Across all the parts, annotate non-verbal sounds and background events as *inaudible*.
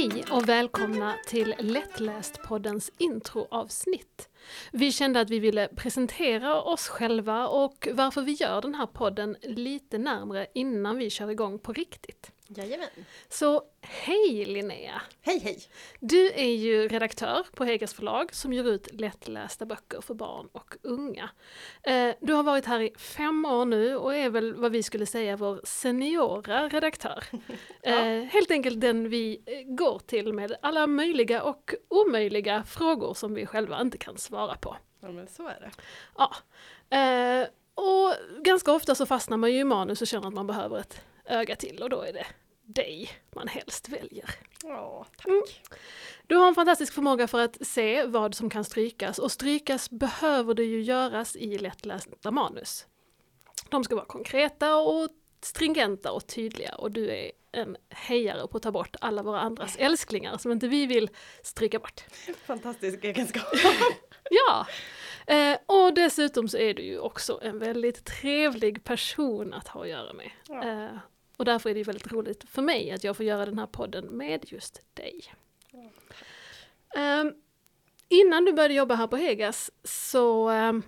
Hej och välkomna till Lättläst-poddens introavsnitt. Vi kände att vi ville presentera oss själva och varför vi gör den här podden lite närmre innan vi kör igång på riktigt. Jajamän. Så hej Linnea! Hej hej! Du är ju redaktör på Hegas förlag som ger ut lättlästa böcker för barn och unga. Eh, du har varit här i fem år nu och är väl vad vi skulle säga vår seniora redaktör. *laughs* Ja. Eh, helt enkelt den vi eh, går till med alla möjliga och omöjliga frågor som vi själva inte kan svara på. Ja men så är det. Ja. Och ganska ofta så fastnar man ju i manus och känner att man behöver ett öga till och då är det dig man helst väljer. Ja, tack. Mm. Du har en fantastisk förmåga för att se vad som kan strykas och strykas behöver det ju göras i lättlästa manus. De ska vara konkreta och stringenta och tydliga och du är en hejare på att ta bort alla våra andras älsklingar som inte vi vill stryka bort. Fantastisk egenskap. *laughs* Ja! Eh, och dessutom så är du ju också en väldigt trevlig person att ha att göra med. Ja. Eh, och därför är det väldigt roligt för mig att jag får göra den här podden med just dig. Ja, Ehm, innan du började jobba här på Hegas så ehm,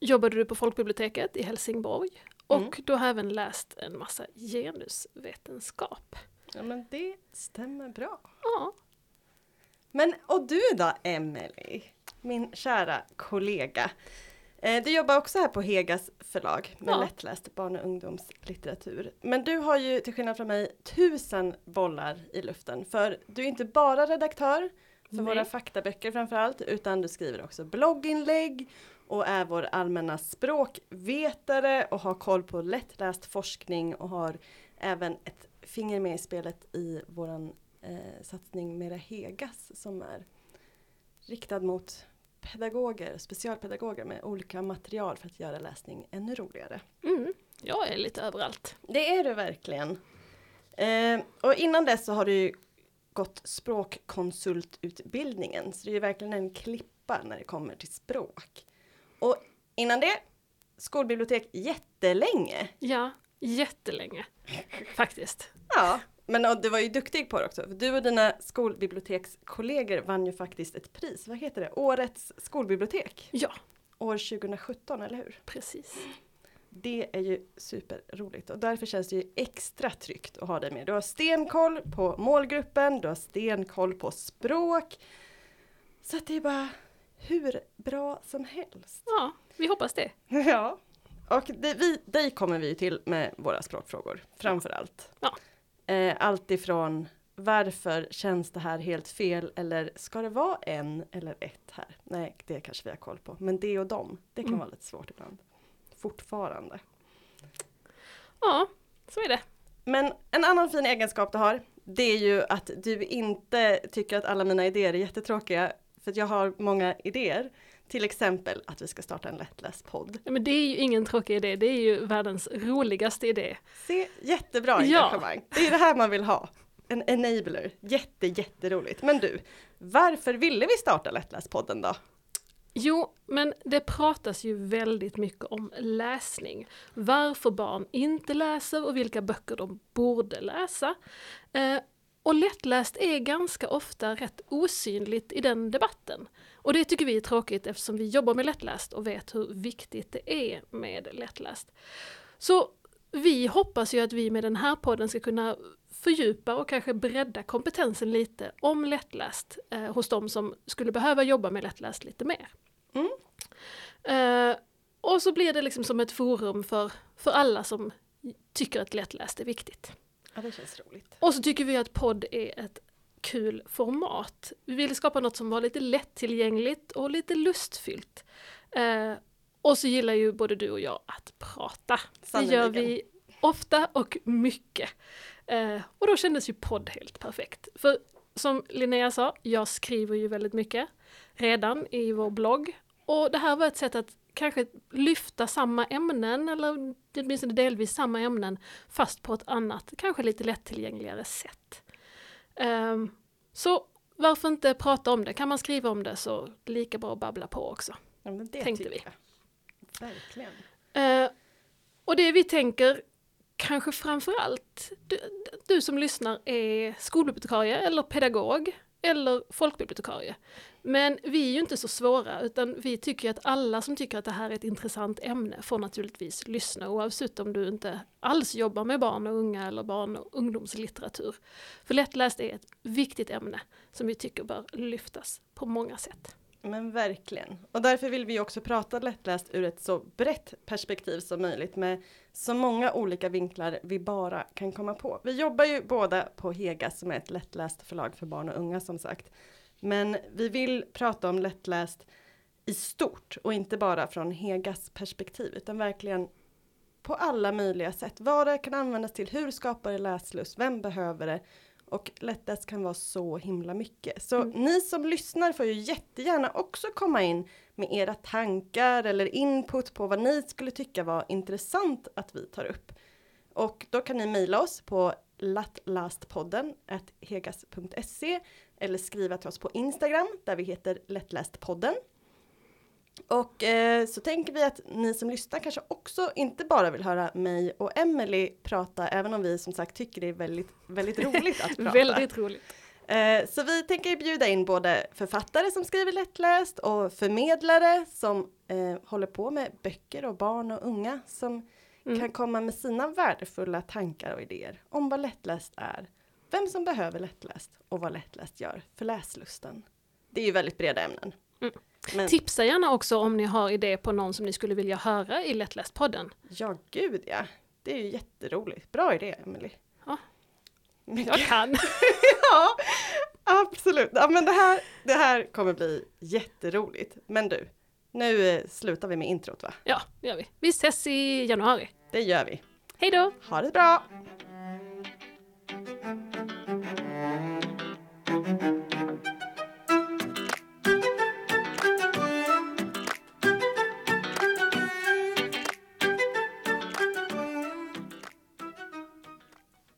jobbade du på folkbiblioteket i Helsingborg och Mm. du har även läst en massa genusvetenskap. ja men det stämmer bra. Ja, Men och du då Emelie? Min kära kollega. Eh, du jobbar också här på Hegas förlag med Ja. lättläst barn och ungdomslitteratur. Men du har ju till skillnad från mig tusen bollar i luften. För du är inte bara redaktör för Nej. våra faktaböcker framförallt, utan du skriver också blogginlägg och är vår allmänna språkvetare och har koll på lättläst forskning och har även ett finger med i spelet i våran eh, satsning Mera Hegas som är riktad mot pedagoger, specialpedagoger med olika material för att göra läsning ännu roligare. mm, jag är lite överallt. Det är du verkligen. Eh, och innan dess så har du gått språkkonsultutbildningen, så det är ju verkligen en klippa när det kommer till språk. Och innan det, skolbibliotek jättelänge. Ja, jättelänge faktiskt. Ja, men du var ju duktig på det också. För du och dina skolbibliotekskollegor vann ju faktiskt ett pris. Vad heter det? Årets skolbibliotek. Ja, År 2017, eller hur? precis. Det är ju superroligt och därför känns det ju extra tryggt att ha dig med. Du har stenkoll på målgruppen, du har stenkoll på språk. Så att det är bara hur bra som helst. Ja, vi hoppas det. *laughs* Ja. Och det, vi, dig kommer vi till med våra språkfrågor, framför allt. Ja. Eh, allt ifrån varför känns det här helt fel eller ska det vara en eller ett här? Nej, det kanske vi har koll på. Men det och dem, det kan Mm. vara lite svårt ibland. Fortfarande. Ja, så är det. Men en annan fin egenskap du har, det är ju att du inte tycker att alla mina idéer är jättetråkiga. För jag har många idéer. Till exempel att vi ska starta en lättläst podd. Ja, Men det är ju ingen tråkig idé, det är ju världens roligaste idé. Se, jättebra Ja. engagemang. Det är det här man vill ha. En enabler. Jätte, jätteroligt. Men du, varför ville vi starta Lättläst-podden då? Jo, men det pratas ju väldigt mycket om läsning. Varför barn inte läser och vilka böcker de borde läsa. Eh, och lättläst är ganska ofta rätt osynligt i den debatten. Och det tycker vi är tråkigt eftersom vi jobbar med lättläst och vet hur viktigt det är med lättläst. Så vi hoppas ju att vi med den här podden ska kunna fördjupa och kanske bredda kompetensen lite om lättläst eh, hos de som skulle behöva jobba med lättläst lite mer. Mm. Eh, och så blir det liksom som ett forum för, för alla som tycker att lättläst är viktigt. Ja, det känns roligt. Och så tycker vi att podd är ett kul format. Vi ville skapa något som var lite lättillgängligt och lite lustfyllt. Eh, och så gillar ju både du och jag att prata. Det gör vi ofta och mycket. Eh, och då kändes ju podd helt perfekt. För som Linnea sa, jag skriver ju väldigt mycket redan i vår blogg. Och det här var ett sätt att kanske lyfta samma ämnen, eller åtminstone delvis samma ämnen, fast på ett annat, kanske lite lättillgängligare sätt. Ehm, så varför inte prata om det? Kan man skriva om det så lika bra att babbla på också. Ja, men det Tänkte tycker jag. Verkligen. Eh, och det vi tänker kanske framför allt, du, du som lyssnar är skolbibliotekarie eller pedagog eller folkbibliotekarie. Men vi är ju inte så svåra utan vi tycker att alla som tycker att det här är ett intressant ämne får naturligtvis lyssna oavsett om du inte alls jobbar med barn och unga eller barn och ungdomslitteratur. För lättläst är ett viktigt ämne som vi tycker bör lyftas på många sätt. Men verkligen. Och därför vill vi också prata lättläst ur ett så brett perspektiv som möjligt med så många olika vinklar vi bara kan komma på. Vi jobbar ju båda på Hega som är ett lättläst förlag för barn och unga som sagt. Men vi vill prata om lättläst i stort och inte bara från Hegas perspektiv utan verkligen på alla möjliga sätt. Vad det kan användas till, hur skapar det läslust, vem behöver det? Och lättläst kan vara så himla mycket. Så mm. ni som lyssnar får ju jättegärna också komma in med era tankar eller input på vad ni skulle tycka var intressant att vi tar upp. Och då kan ni mejla oss på lattlastpodden hegas.se eller skriva till oss på Instagram där vi heter lättlästpodden. Och eh, så tänker vi att ni som lyssnar kanske också inte bara vill höra mig och Emily prata, även om vi som sagt tycker det är väldigt, väldigt roligt att *laughs* prata. väldigt roligt. Eh, så vi tänker bjuda in både författare som skriver lättläst och förmedlare som eh, håller på med böcker och barn och unga som mm. kan komma med sina värdefulla tankar och idéer om vad lättläst är, vem som behöver lättläst och vad lättläst gör för läslusten. Det är ju väldigt breda ämnen. Mm. Men... Tipsa gärna också om ni har idé på någon som ni skulle vilja höra i Lättläst-podden. Ja, gud ja. Det är ju jätteroligt. Bra idé, Emelie. Ja. Jag kan. *laughs* ja, absolut. Ja, men det här, det här kommer bli jätteroligt. Men du, nu eh, slutar vi med introt va? Ja, det gör vi. Vi ses i januari. Det gör vi. Hej då! Ha det bra!